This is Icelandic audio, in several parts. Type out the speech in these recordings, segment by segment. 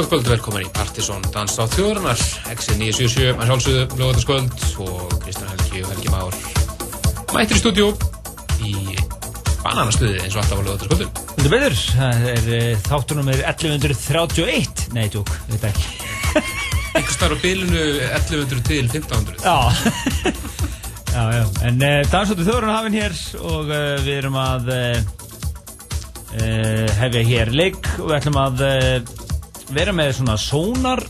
Nákvæmt kvöld velkomin í Partisón Dans á þjóðurinnar X977 að sjálfsögðu lögataskvöld og Kristján Helgi og Helgi Már mættir í stúdjó í bananastuði eins og alltaf á lögataskvöldum Þetta betur, það er uh, þáttunum er 1131 Nei, tjók, veit ekki. Einhvers þar á bilinu 1100 til 1500 Já. Já, já, en uh, Dansóttu þjóðurinnar hafinn hér og uh, við erum að hefja hér leik og við ætlum að vera með svona sónar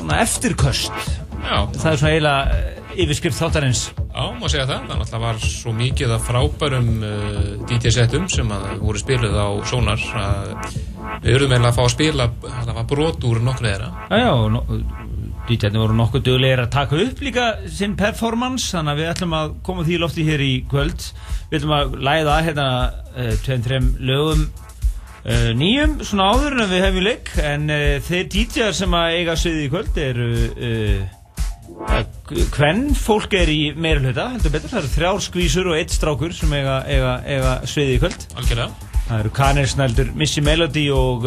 svona eftirköst. Já. það er svona eiginlega yfirskrift þáttarins. Já, má segja það, það náttúrulega var svo mikið að frábærum uh, DJ-setum sem að voru spiluð á sónar að við verðum eiginlega að fá að spila það var brot úr nokkru þeirra. Já, já, no, DJ-arnir voru nokkuð dögulegir að taka upp líka sinn performance þannig að við ætlum að koma því lofti hér í kvöld. Við ætlum að læða hérna uh, tveim, þreim lögum uh, nýjum svona áður en við hefum leik en uh, þeir DJ-ar sem að eiga sviði í kvöld eru hvern fólk er í meira hluta heldur betur, það eru þrjár skvísur og eitt strákur sem eiga, eiga, eiga sviði í kvöld. Algjörlega. Það eru Kanir Snældur, Missy Melody og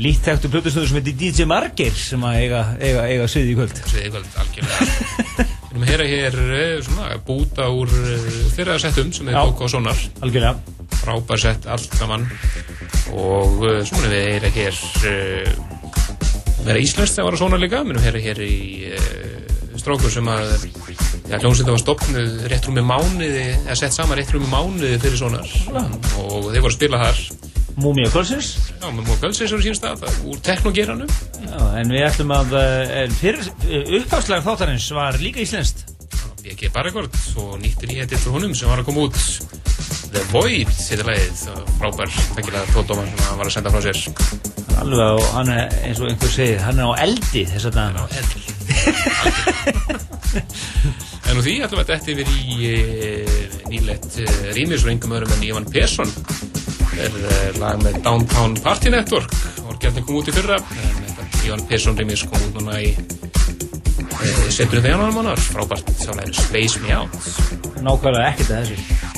lítþægtu plötusnöður sem heitir DJ Marger sem að eiga, eiga, eiga sviði í kvöld. Sviði í kvöld, algjörlega. Við erum að heyra hér svona, búta úr þeirra settum sem er bók á sonar Algjörlega. Frábær sett, allt gaman og svona við heyra hér vera íslenskt þegar var á sonar líka. Við að heyra hér í strókur sem að ja, hljómsveit var stopnud rétt rúmi mánuði eða sett saman rétt rúmi mánuði fyrir sonar og þeir voru að spila þar. Múmíu Kvölsins Já, Múmíu Kvölsins á sín stað, úr teknogeranum Já, en við ætlum að fyrir uppháðslega þáttarins var líka íslenskt. BG Barrekord og nýttir í hettir frá honum sem var að koma út The Void, þetta lagið frábær, þekkilega tóttóman sem hann var að senda frá sér. Alveg, og hann er, eins og einhver segir, hann er á eldi þess að hann er á eldi. En úr því ætlum við að dætti yfir í e, nýlegt e, rýmis og engum öðrum en Ívan Persson er e, lag með Downtown Party Network. Og gerðin kom út í fyrra en Ívan Persson rýmis kom út núna í setur þetta januar mánar frábært sálega Space Me Out. Nákvæmlega ekkert að þessu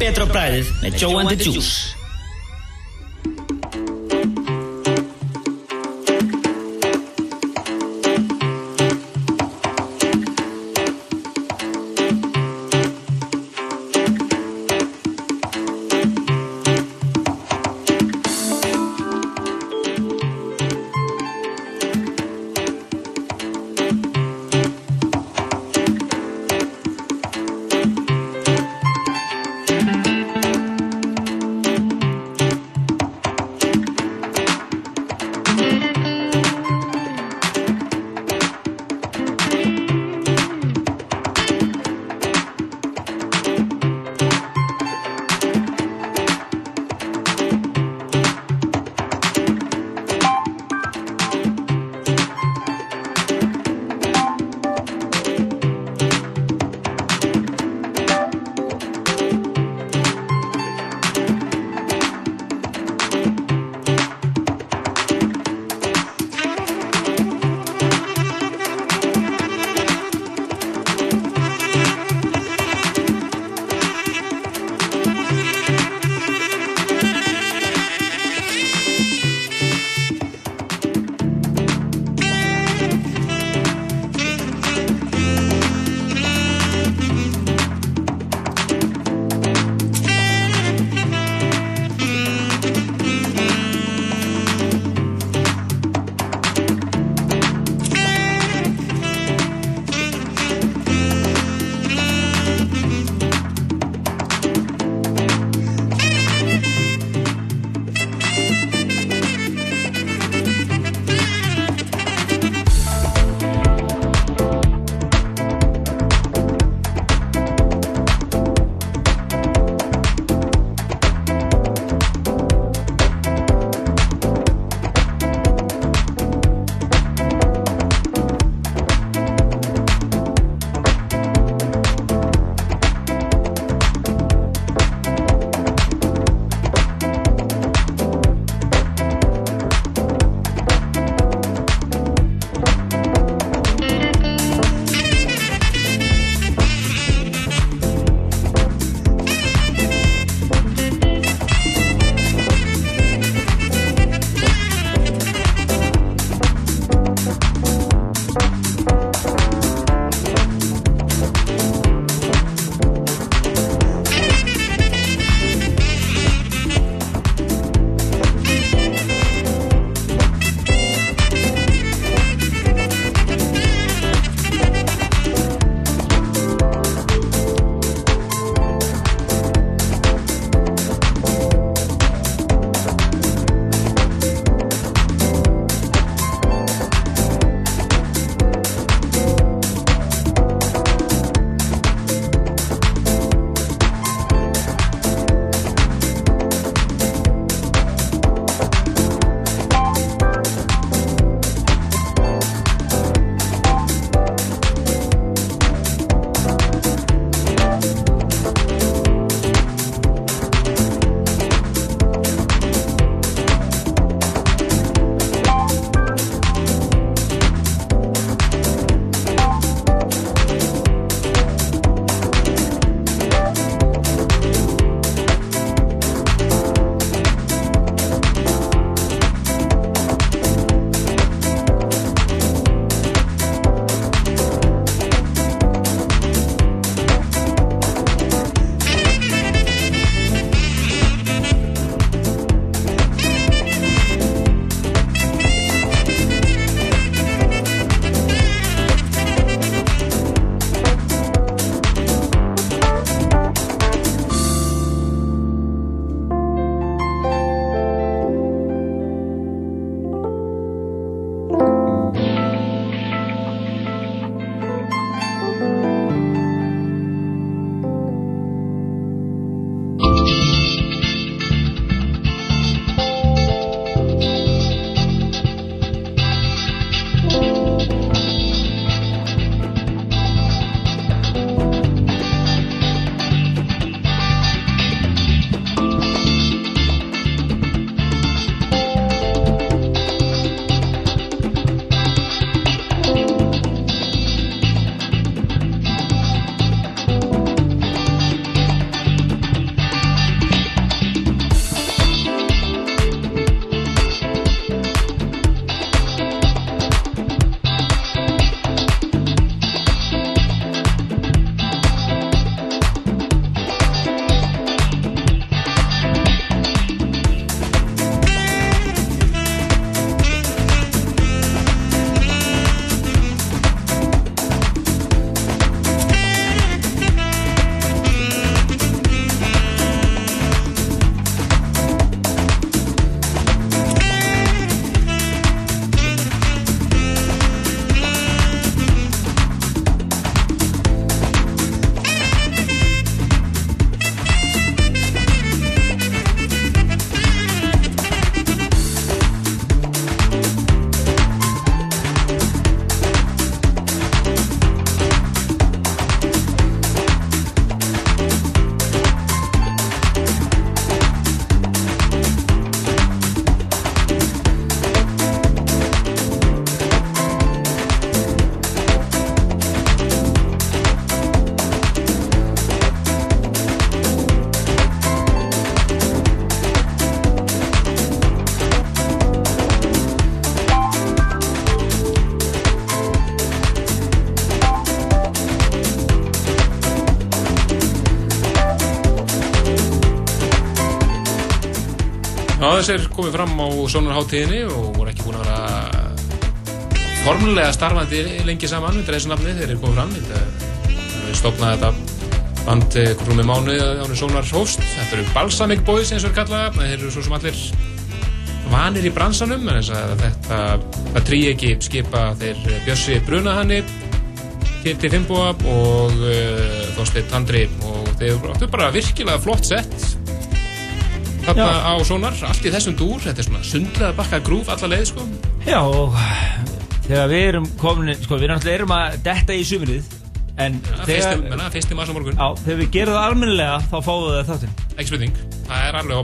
verður enn betra á bræðið þessir komið fram á sonarháttíðinni og voru ekki búin að vera formulega starfandi lengi saman undir þessu nafni þegar þeir komið fram. Þeir stopnaði þetta band með mánuði ánum sonar hóst þetta eru Balsamic Boys eins og er kallað. Þeir eru svo sem allir vanir í bransanum en þess að þetta það trí ekki skipa. Þeir Bjössi Brunahanni Kitty Fimboa og uh, Þorstein Tandri og þeir áttu bara virkilega flott sett þarna á sonar, allt í þessum dúr þetta er svona sundlega bakka grúf alla leið sko. Já, þegar við erum komin, sko, við náttúrulega erum að detta í sumrið En fyrsti, þegar, menna, morgun, á, þegar við gerum það almennilega þá fáum við það þáttinn. Ekki spurning það er alveg á,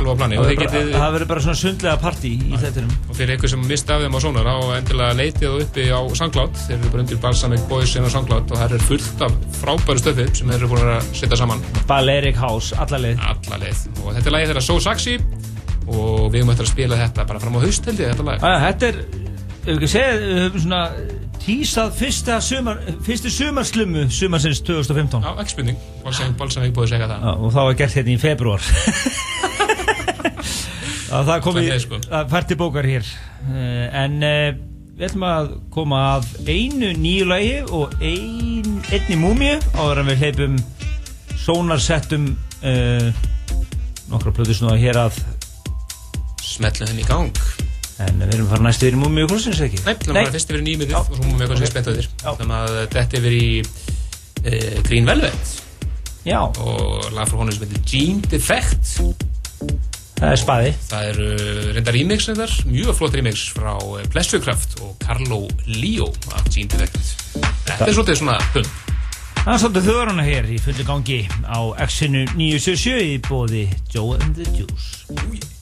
alveg á plani Það það verður bara svona sundlega partí í þettinum og fyrir ykkur sem misti af þeim á sonar á endilega leitið það uppi á SoundCloud. Þeir eru bara undir Balsamic Boys inn á SoundCloud og það er fullt af frábæru stöfi sem þeir eru búin að setja saman. Balearic House, alla leið þetta er lagið þeirra So Saxy og við höfum eftir að spila þetta bara fram á haust held ég þetta lag. Æ, Þetta er, ef ekki segja, við höfum svona tísað fyrsta sumar, fyrstu sumarslumu sumarsins 2015 Já, ekki spurning, Balsamic, Balsamic Boys segja það. Já, og það var gert hérna í februar að það komi Það er sko. að fært til bókar hér. Uh, en uh, við ætlum að koma að einu nýju lagi og ein, einni múmíu áður en við hleypum sónarsettum uh, nokkra plötu svona hér að. Smetlu henni í gang. En við erum að fara næstu yfir í múmíu krossins ekki? Nei, þannig að fara fyrst yfir í nýmiðið Já. og svo við spennt við Já. þér Þannig að þetta yfir í uh, Green Velvet. Já, og lag frá honum sem heitir Gene Defect það er spaði. Það eru reynda remix reyndar, mjög flott remix frá eh, Pleasurecraft og Carlo Leo af Gene Defect Þetta er svolítið svona pund Það er svolítið þjóðarana hér í fullu gangi á X-inu 977 í bóði Joe and the Juice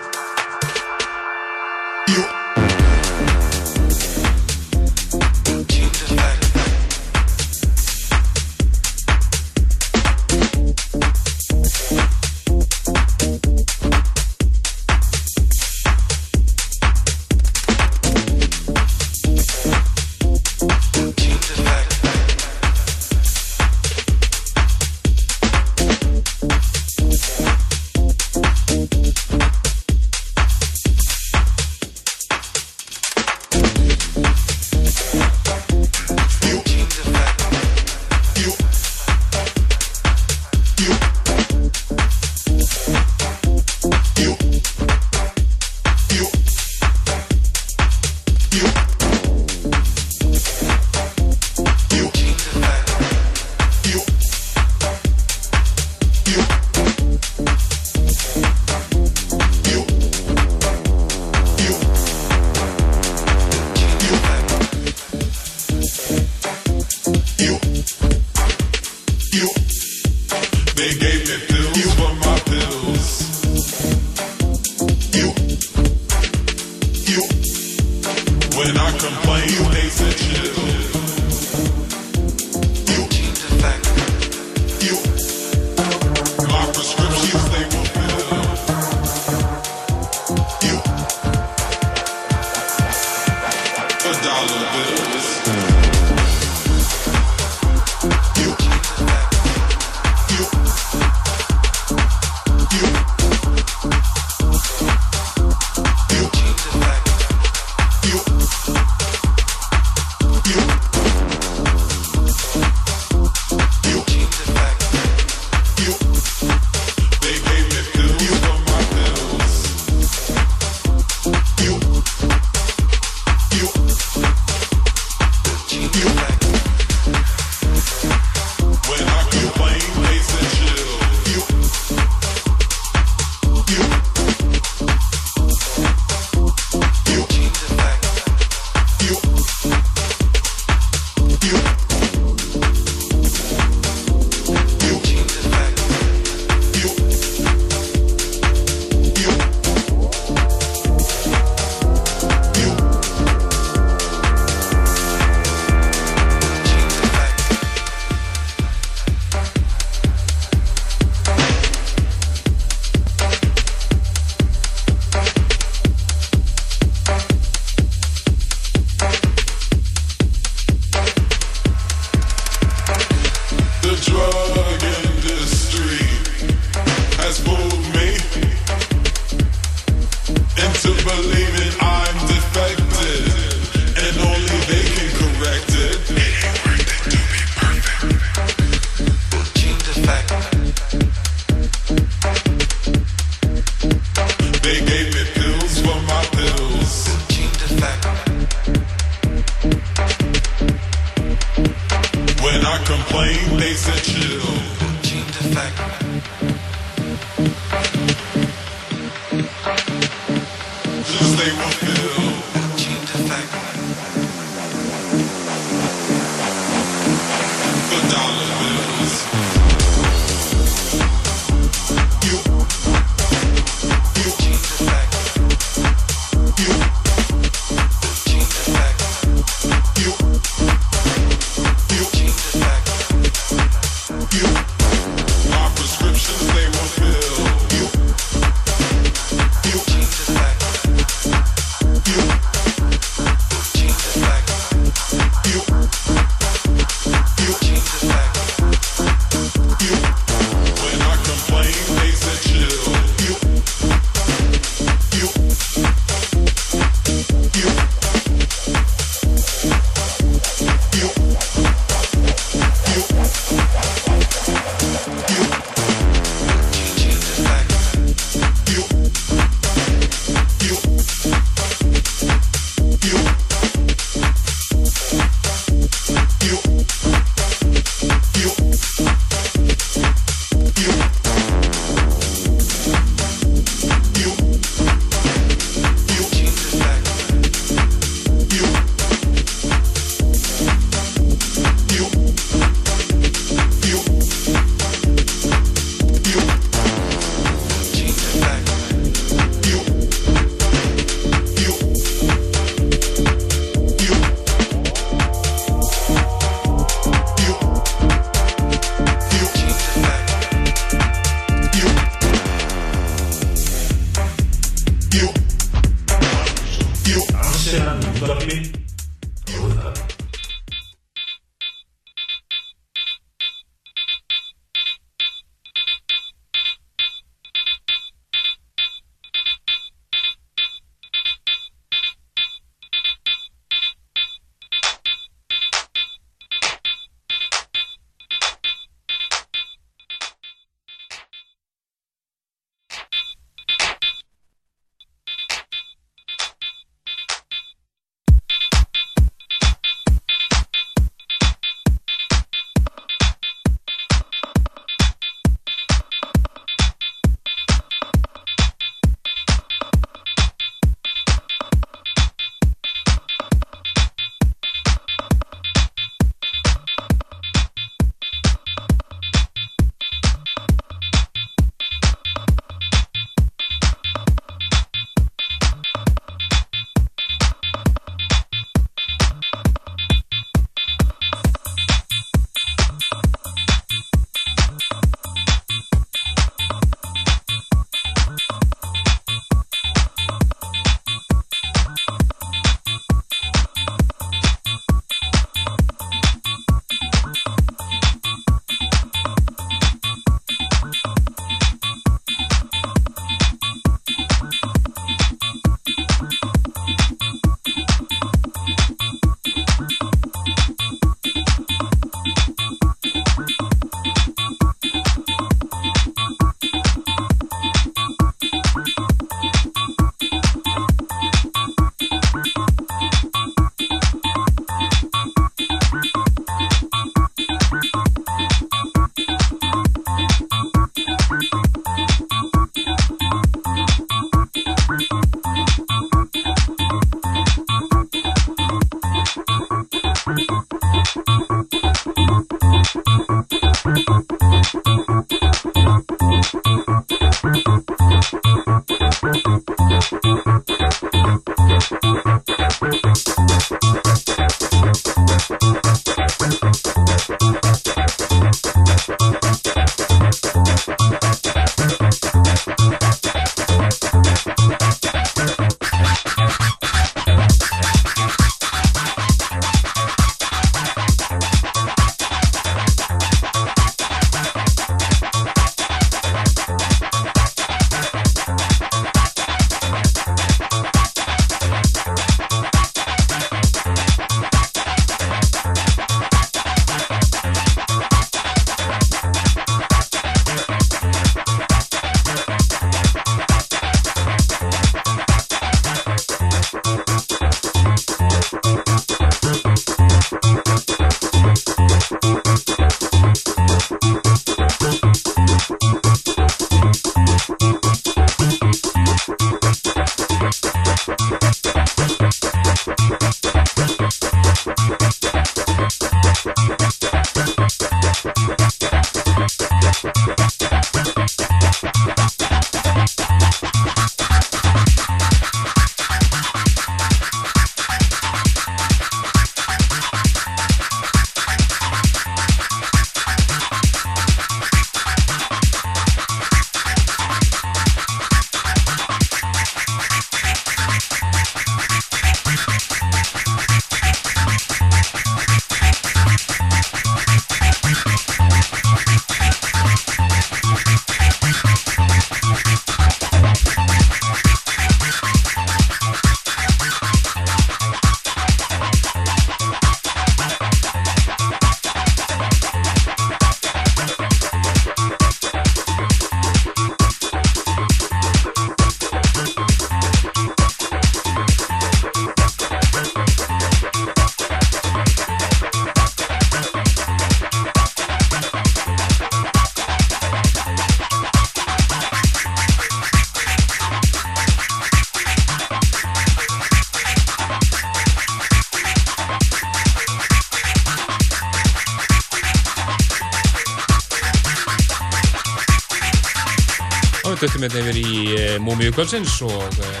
þá við yfir í uh, Múmiu Kvöldsins og uh,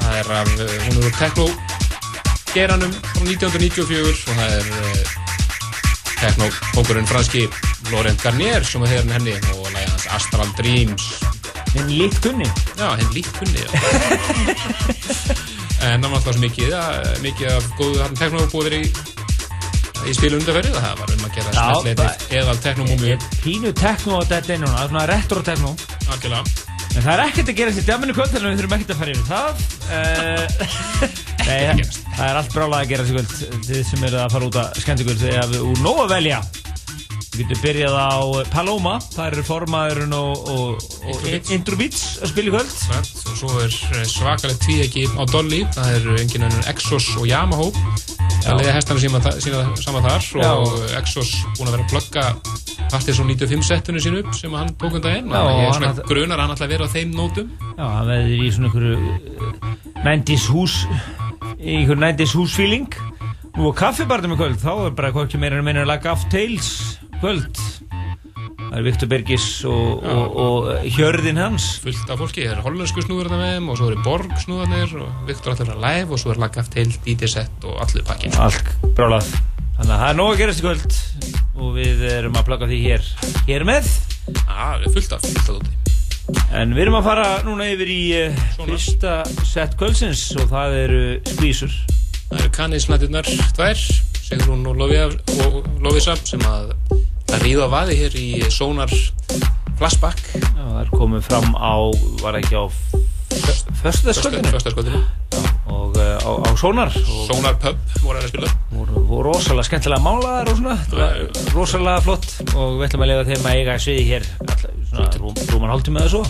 það er af, hún er úr tekno geranum frá 1994 og það er teknopókurinn franski Laurent Garnier sem er hérna henni og lægja hans Astral Dreams. En líkt kunni Já, henn líkt kunni. En það var alltaf mikið, mikið af góðu teknopóður í, í spilum undarferðið það var um að gera Já, smettleitið eðal teknomúmiu Pínu tekno á þetta er núna, svona retro tekno. Algjörlega En það er ekkert að gera sér djaminu kvöld Þannig að við þurfum ekkert að fara yfir það. Uh, Nei, það, er allt brálega að gera sér kvöld Þið sem eru að fara út að skemmtikvöld Þið hafið úr nóg að velja Við getum byrjað á Paloma Það eru formaðurinn og, og, og. Introbeats að spila í kvöld. Right. og svo er eh, svakalegt tvíegi á Dolly. Það eru engin önnur Exos og Yamaha. Það leiða hestana sína, saman þar og Exos búin að vera að plugga Partisan 95 settinu sínu upp sem hann tók Já, og ég er svona grunar hann ætla að vera á þeim nótum. Já, það verður í svona einhverju uh, 90s hús einhverju 90s hús feeling Nú á kaffibarnum í kvöld þá er bara hvorki meira en meina að laga off tales kvöld. Það er Viktor Bergis og, og, og hjörðin hans. Fullt af fólki, það er hollensku snúður þarna með þeim og svo eru Borg snúðarnir og Viktor ætla að live og svo er laggaft til DJ set og allir pakkin Allt brálað Þannig að það er nóg að gerast í kvöld og við erum að plugga því hér hér með. Það er fullt af, fullt af dóti. En við erum að fara núna yfir í uh, Svona. fyrsta set kvöldsins og það eru skvísur. Það eru kannisnættirnar tvær, Sigrún og Lofísa sem að að ríða vaði hér í Sónar Flashback. Það er komið fram á, var ekki á Föstaskvöldinu og uh, á, á Sónar Sónar Pub voru að spila. Voru, voru rosalega skemmtilega málaðar og svona. Var rosalega flott og við ætlum að lega þeim að eiga sviði hér alltaf, rúm, rúman hálftíma eða svo.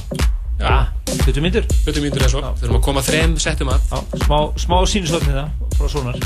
Já, 20 myndur Hlutum mínútur eða svo, þurfum að koma þrem settum að. Smá, smá sínusvöldni það frá Sónar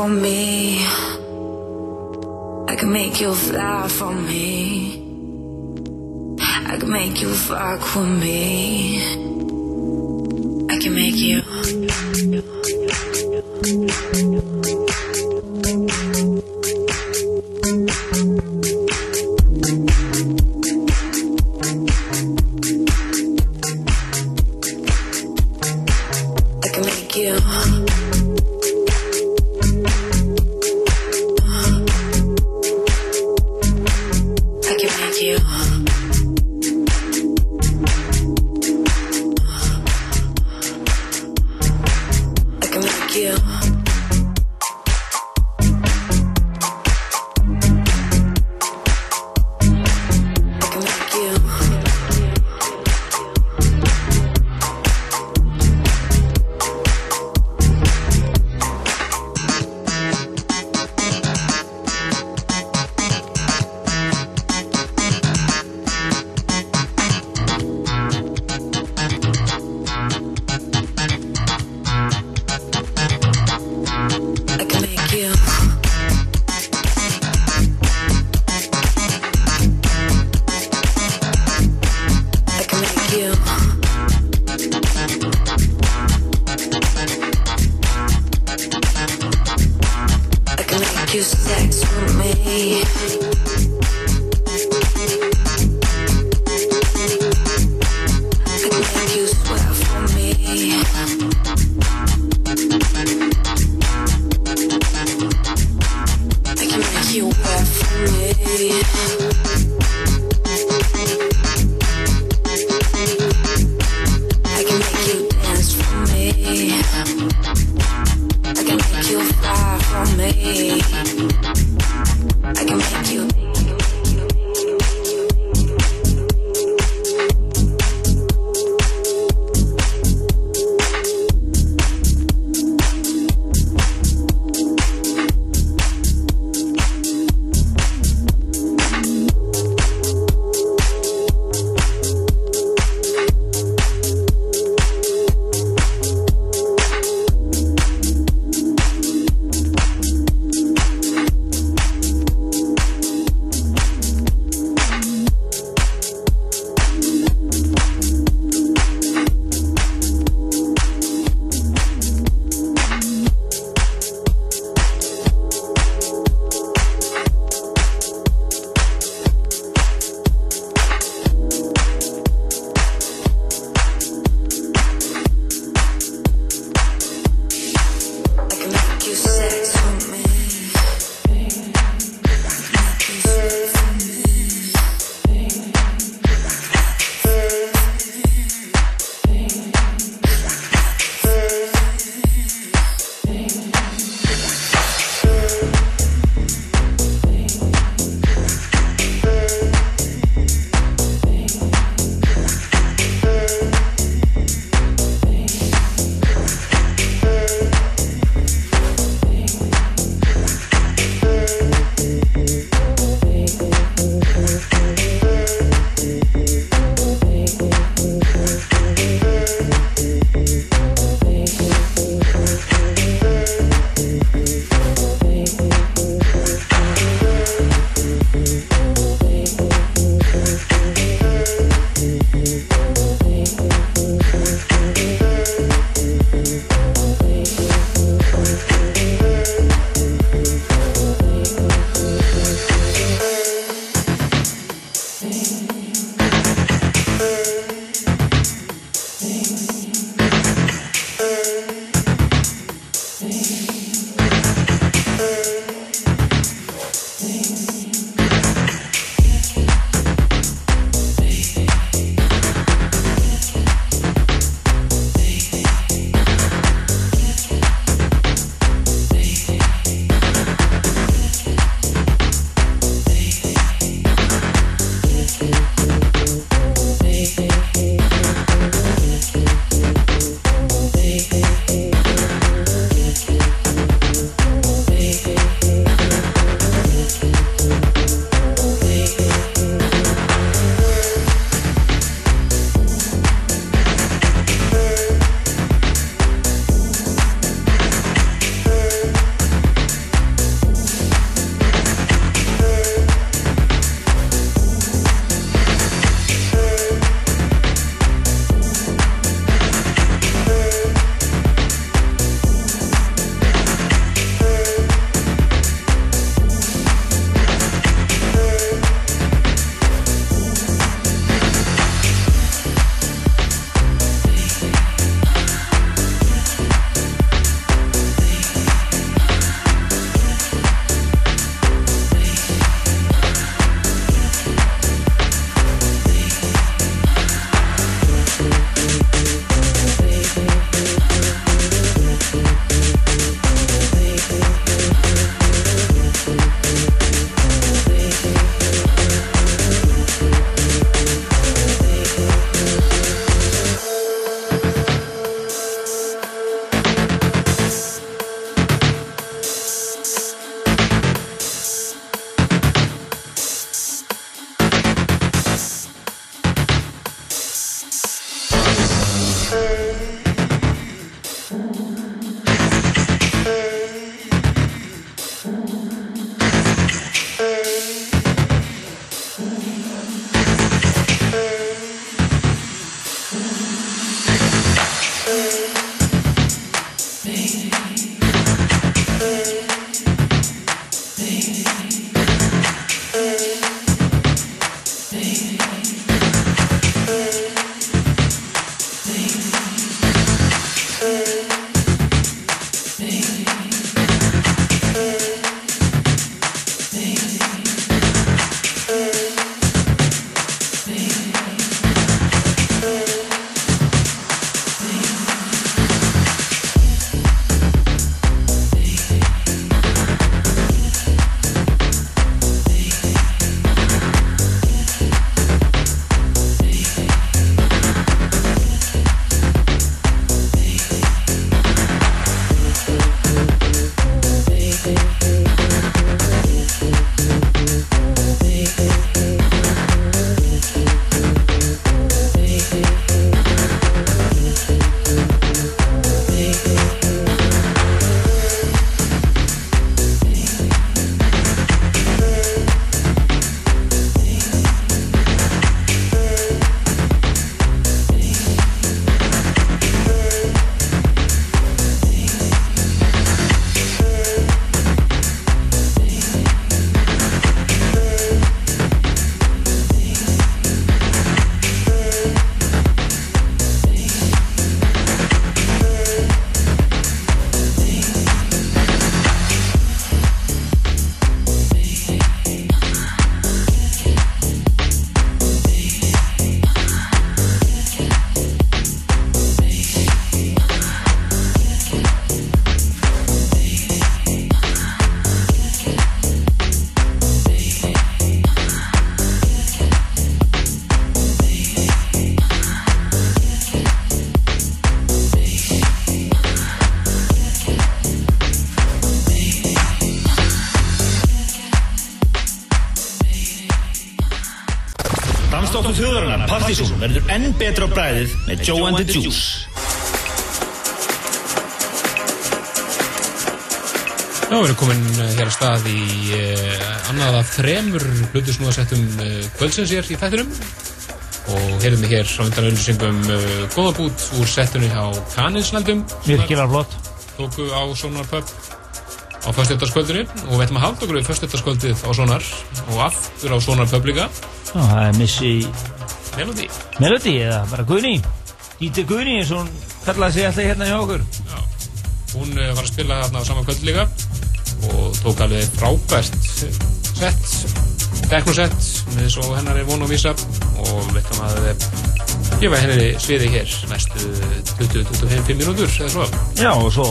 for me. Betra á bræðið með Joe and the Juice. Já, við erum komin eh, hér að stað í uh, annað af þremur hlutusnúðasettum uh, kvöldsins hér í þættinum. Og heyrðum við hér á undan auðlýsingum uh, góðabút úr settunni á Kaninsnaldum Virkilega flott. tóku á Sonar Pub á föstudagskvöldinu. Og við ætlum að halda okkur við föstudagskvöldið á Sonar og aftur á Sonar Pub líka. Já, það er Missy Melody? Melody eða bara Guðni Díti Guðni eins og hún kallaði sig alltaf hérna hjá okkur. Hún uh, var að spila þarna á sama kvöld líka og tók alveg frábært sett teknosett með svo hennar er von og vísa og við ætlum að eh, gefa henni sviði hér næstu 20-25 mínútur eða svo. Já og svo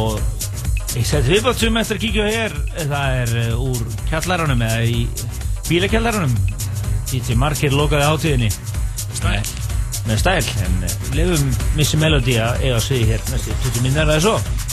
Ég seti viðbátt sem eftir að kíkja hér Það er úr kjallaranum eða í bílakjallaranum. Díti Markir lokaði átíðinni Stæl. með stæl en uh, lefum Missy Melody að eiga sviði hér næstu 20 minnar eða svo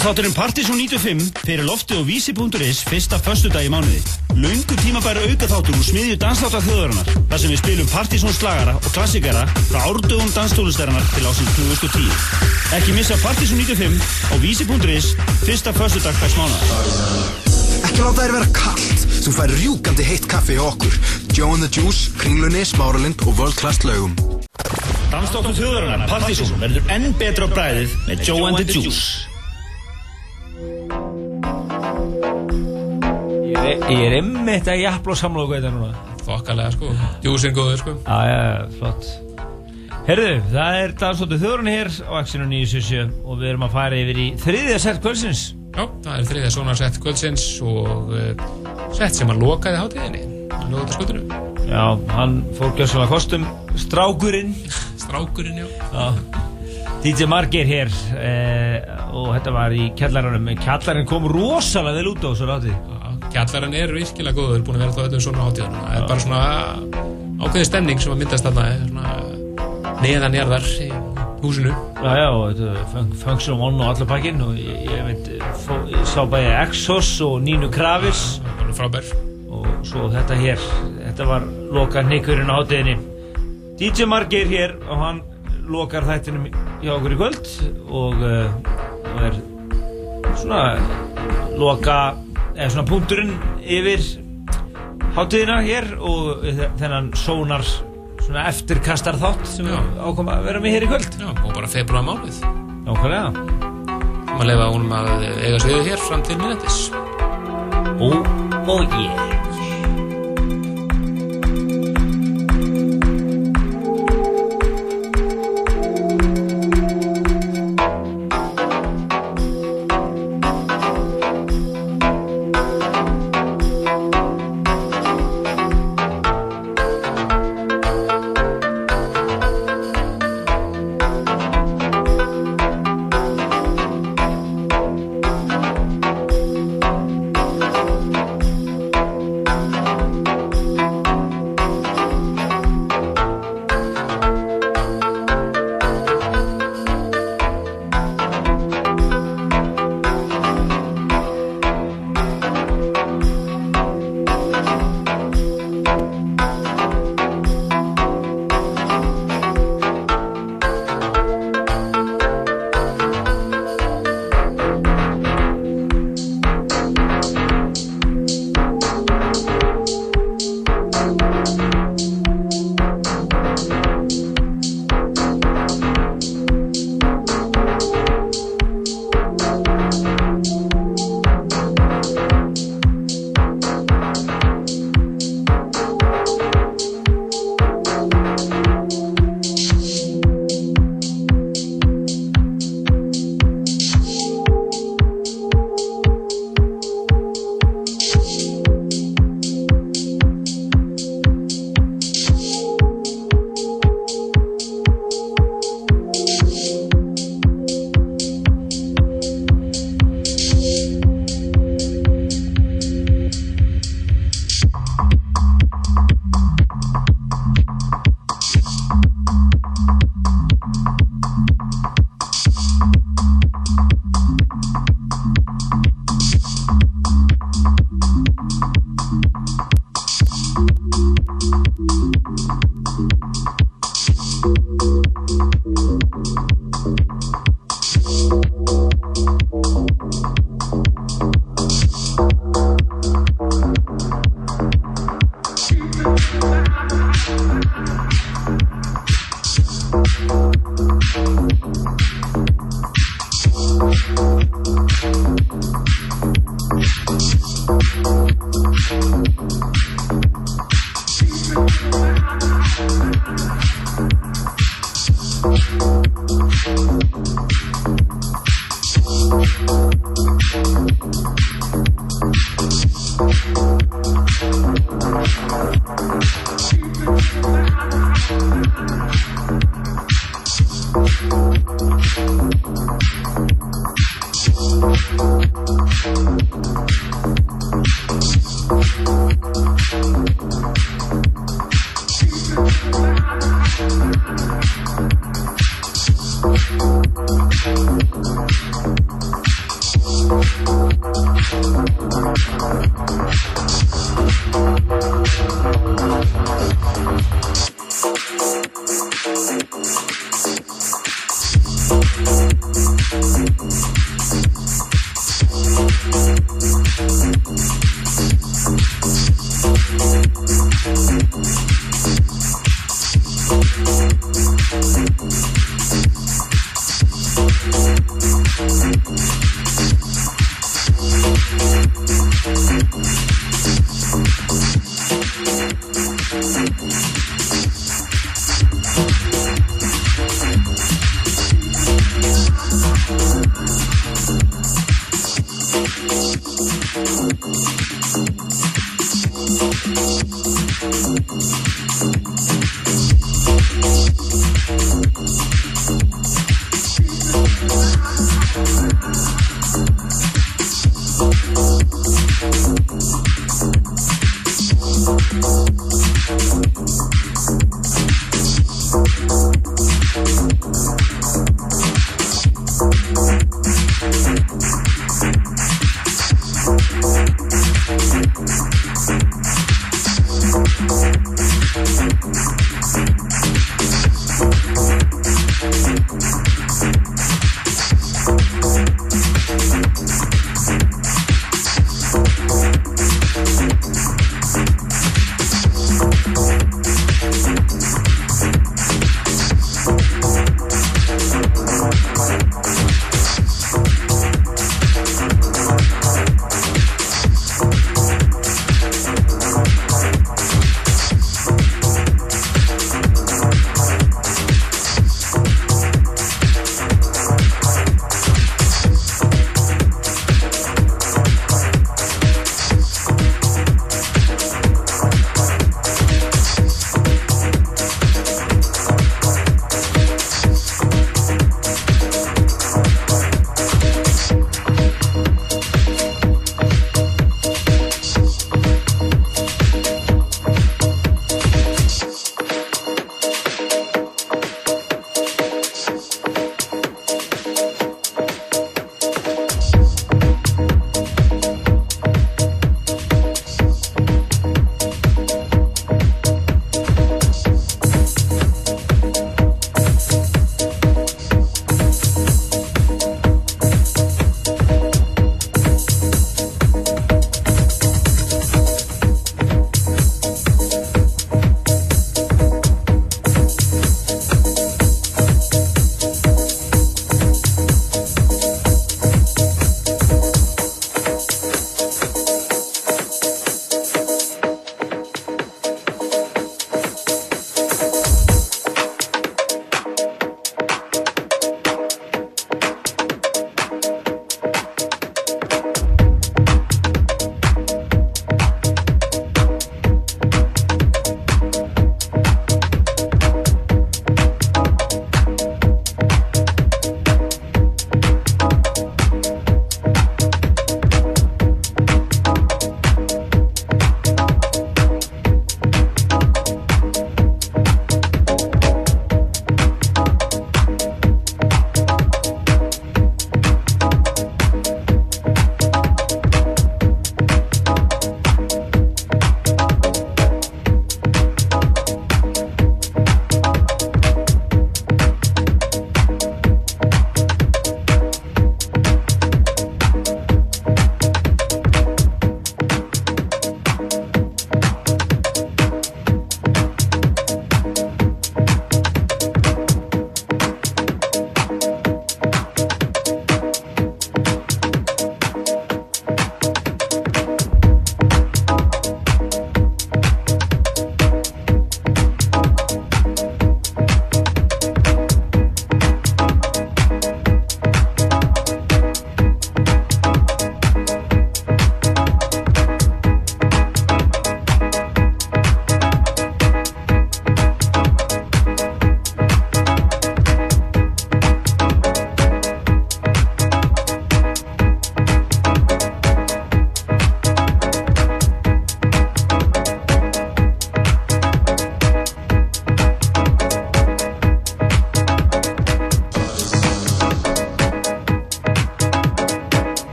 Útastátturinn Partizón 95 fyrir lofti og vísi.is fyrsta föstudag í mánuði. Laungu tímabæra aukaþáttur úr smiðju dansþáttar þjóðarinnar þar sem við spilum Partizón slagara og klassikara frá árdögum danstólusterannar til ásins 2010. Ekki missa Partizón 95 á vísi.is fyrsta föstudag hvers mánuð. Ekki láta þér vera kallt. Þú fær rjúkandi heitt kaffi hjá okkur. Joe and the Juice, Kringlunni, Smáralind og World Class laugum. Dansþáttur þjóðarinnar Partizón verður enn betra á bræðið með Joe and the Juice. Ég er, jafla og samla og þetta núna. Þokkalega sko, djúsin góður sko. Já, já, flott. Herðu, það er dansóttu þjóðurinn hér á Axinu 977 og við erum að fara yfir í þriðja sett kvöldsins. Já, það er þriðja svona sett kvöldsins og uh, sett sem að lokaði hátíðinni. Að loka skotinu Já, hann fór gjössalega kostum. Strákurinn. Strákurinn, já. Já. DJ Margir hér eh, og þetta var í kjallaranum. Kjallarinn kom rosalega vel út á þessu ráti Kjallarinn er virkilega góður, búin að vera þá öllum svona hátíðanum það er bara svona ákveðin stemning sem að myndast þarna svona neðanjarðar í húsinu. Já, já, þetta fun Function One og allar pakkin og ég, ég veit, fó, ég sá bæði Exos og Nínu Kravis. Það var frábær. Og svo þetta hér, þetta var loka nikkurinn á hátíðinni. DJ Margir hér og hann lokar þættinum hjá okkur í kvöld og uh, og er svona loka eða svona punkturinn yfir hátíðina hér og þennan sónar svona eftirkastar þátt sem Já. við ákoma að vera með hér í kvöld. Já, og bara februar mánuð Nákvæmlega. Maður leifa honum að eiga sviðu hér fram til minnættis Ó, og ég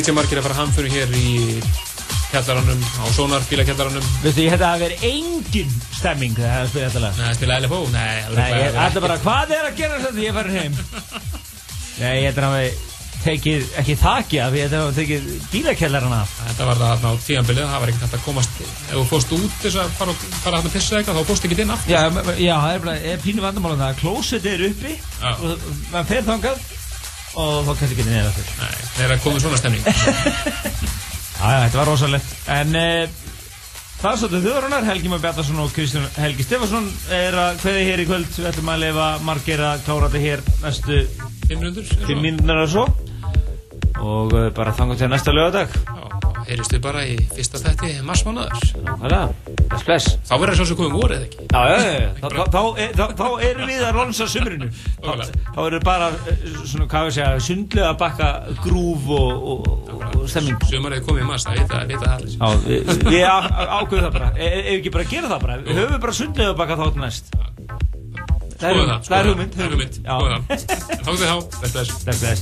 Það var DJ Margir að fara hamfyrir hér í kjallaranum, á Sonar bílakjallaranum. Veistu, ég hætti að vera engin stemming þegar það er að spila þetta lag. Nei, spilaði LFO? Nei, ætla bara, hvað er að gera þetta þegar ég farin heim? Nei, ég ætla að hafa tekið, ekki þakja, því að hafa tekið bílakjallarana. Þetta var það þarna á tíanbilið, það var ekkert hægt að komast, ef þú fórst út þess að fara, fara að pissa eitthvað, þá fórst ekki inn aftur. Já, já, það er bara, er pínu vandamálum það, klósetti er uppi og maður fer þangað og þá kannski ekki neða aftur. Nei, þegar er komið svona stemning. Já, þetta var rosalegt. En uh, það er svolítið þjóðrunar, Helgi Már Bjartarsson og Kristján Helgi Stefansson er að kveði hér í kvöld. Við ætlum að lefa margir að klára þetta hér næstu 500? fimm mínúnar og svo. Og uh, bara þangað til næsta lögadag. Heyrjumst við bara í fyrsta þætti marsmánaðar. Nákvæmlega, bless, bless. Þá verður það svo sem komið vorið, eða ekki? Já, já, já. Þá, þá, þá, er- þá, þá erum við að ronsa sumrinu. Þá, Nákvæmlega. þá eru bara, eh, svona, hvað við segja, sundlega bakka grúf og, og, og stemming. Sumarið er komið í mars, það vita, vita það allir. Já, við, við ákveðum það bara e- Ef ekki bara að gera það bara Við höfum bara sundlega baka þátt næst Það er hugmynd Það er hugmynd er Já. skoðum það. Þá til þá, bless, bless. Bless, bless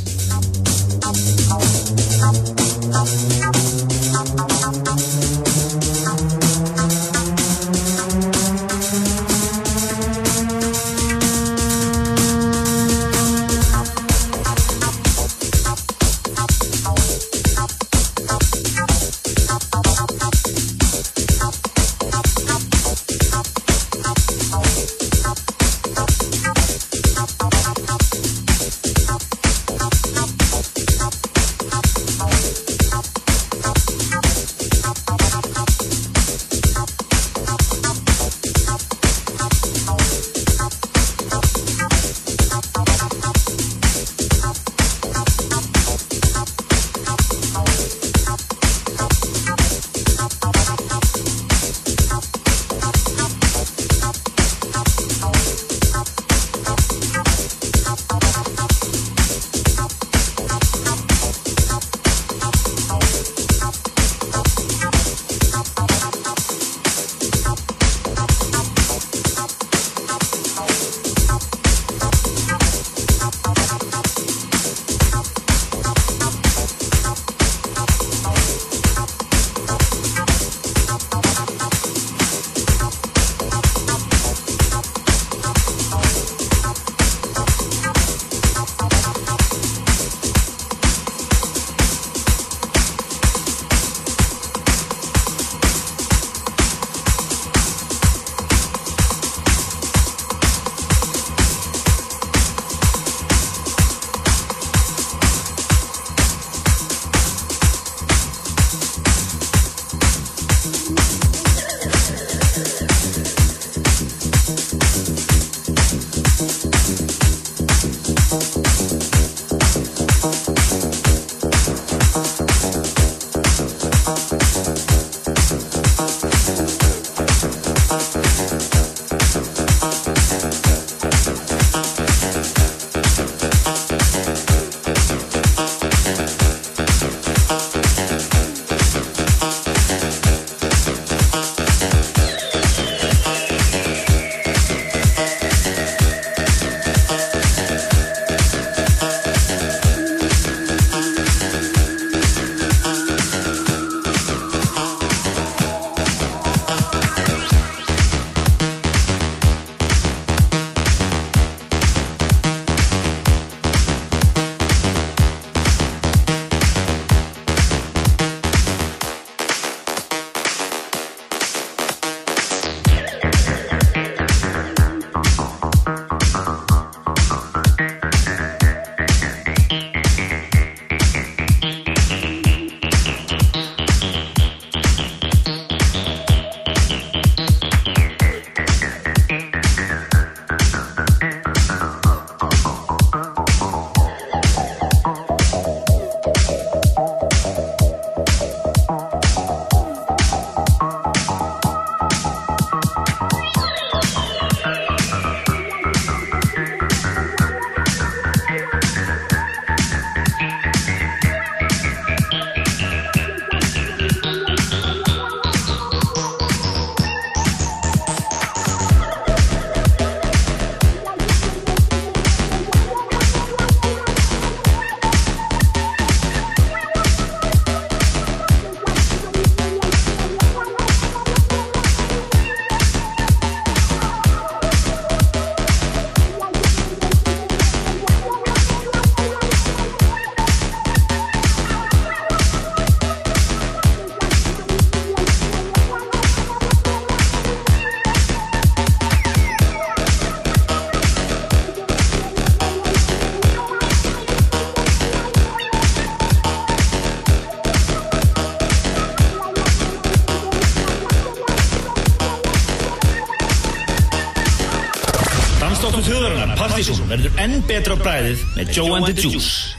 Petropride met Joe and the Juice.